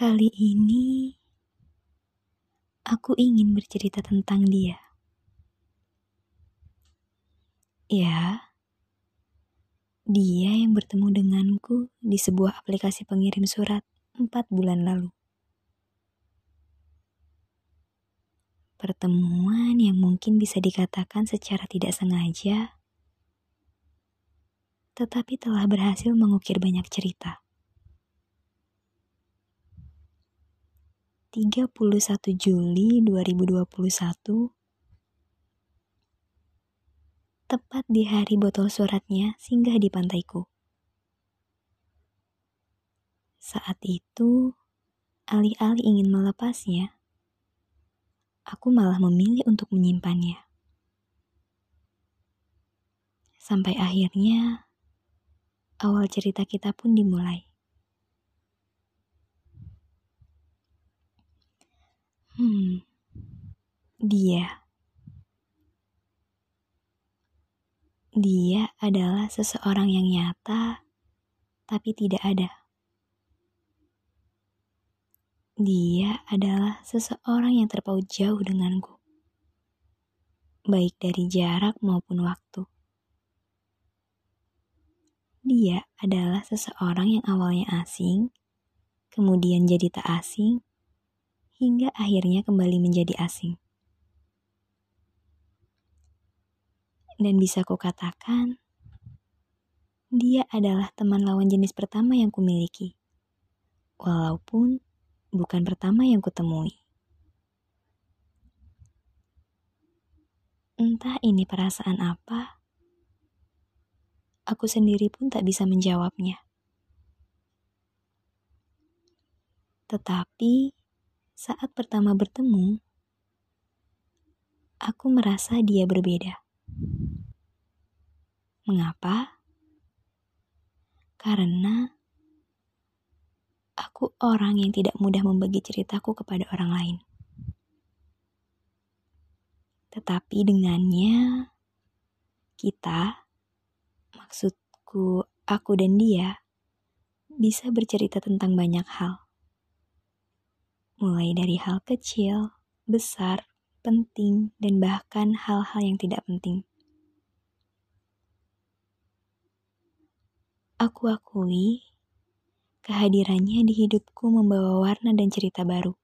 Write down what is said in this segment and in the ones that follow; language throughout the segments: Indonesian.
Kali ini aku ingin bercerita tentang dia. Ya, dia yang bertemu denganku di sebuah aplikasi pengirim surat empat bulan lalu. Pertemuan yang mungkin bisa dikatakan secara tidak sengaja, tetapi telah berhasil mengukir banyak cerita. 31 Juli 2021 tepat di hari botol suratnya singgah di pantaiku. Saat itu, alih-alih ingin melepasnya, aku malah memilih untuk menyimpannya. Sampai akhirnya, awal cerita kita pun dimulai. Hmm, dia. Dia adalah seseorang yang nyata, tapi tidak ada. Dia adalah seseorang yang terpaut jauh denganku, baik dari jarak maupun waktu. Dia adalah seseorang yang awalnya asing, kemudian jadi tak asing, hingga akhirnya kembali menjadi asing. Dan bisa kukatakan, dia adalah teman lawan jenis pertama yang kumiliki. Walaupun bukan pertama yang kutemui. Entah ini perasaan apa, aku sendiri pun tak bisa menjawabnya. Tetapi saat pertama bertemu, aku merasa dia berbeda. Mengapa? Karena aku orang yang tidak mudah membagi ceritaku kepada orang lain. Tetapi dengannya, kita, maksudku aku dan dia, bisa bercerita tentang banyak hal mulai dari hal kecil, besar, penting, dan bahkan hal-hal yang tidak penting. Aku akui kehadirannya di hidupku membawa warna dan cerita baru.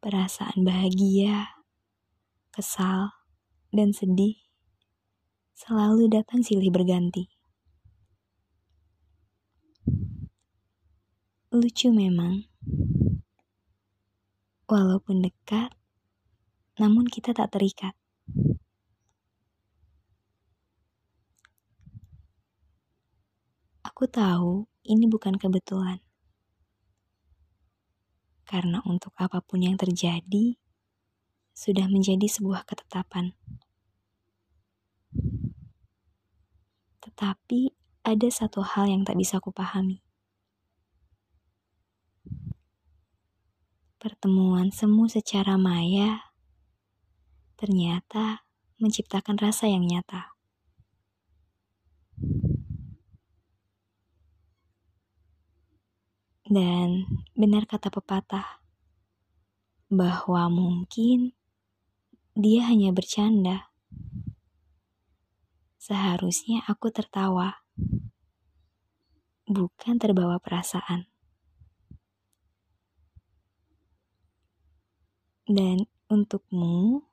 Perasaan bahagia, kesal, dan sedih selalu datang silih berganti. Lucu memang. Walaupun dekat, namun kita tak terikat. Aku tahu ini bukan kebetulan. Karena untuk apa pun yang terjadi, sudah menjadi sebuah ketetapan. Tetapi ada satu hal yang tak bisa kupahami. Pertemuan semu secara maya ternyata menciptakan rasa yang nyata. Dan benar kata pepatah bahwa mungkin dia hanya bercanda. Seharusnya aku tertawa, bukan terbawa perasaan. Dan untukmu,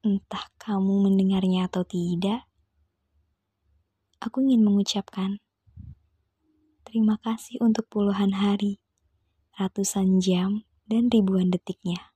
entah kamu mendengarnya atau tidak, aku ingin mengucapkan terima kasih untuk puluhan hari, ratusan jam, dan ribuan detiknya.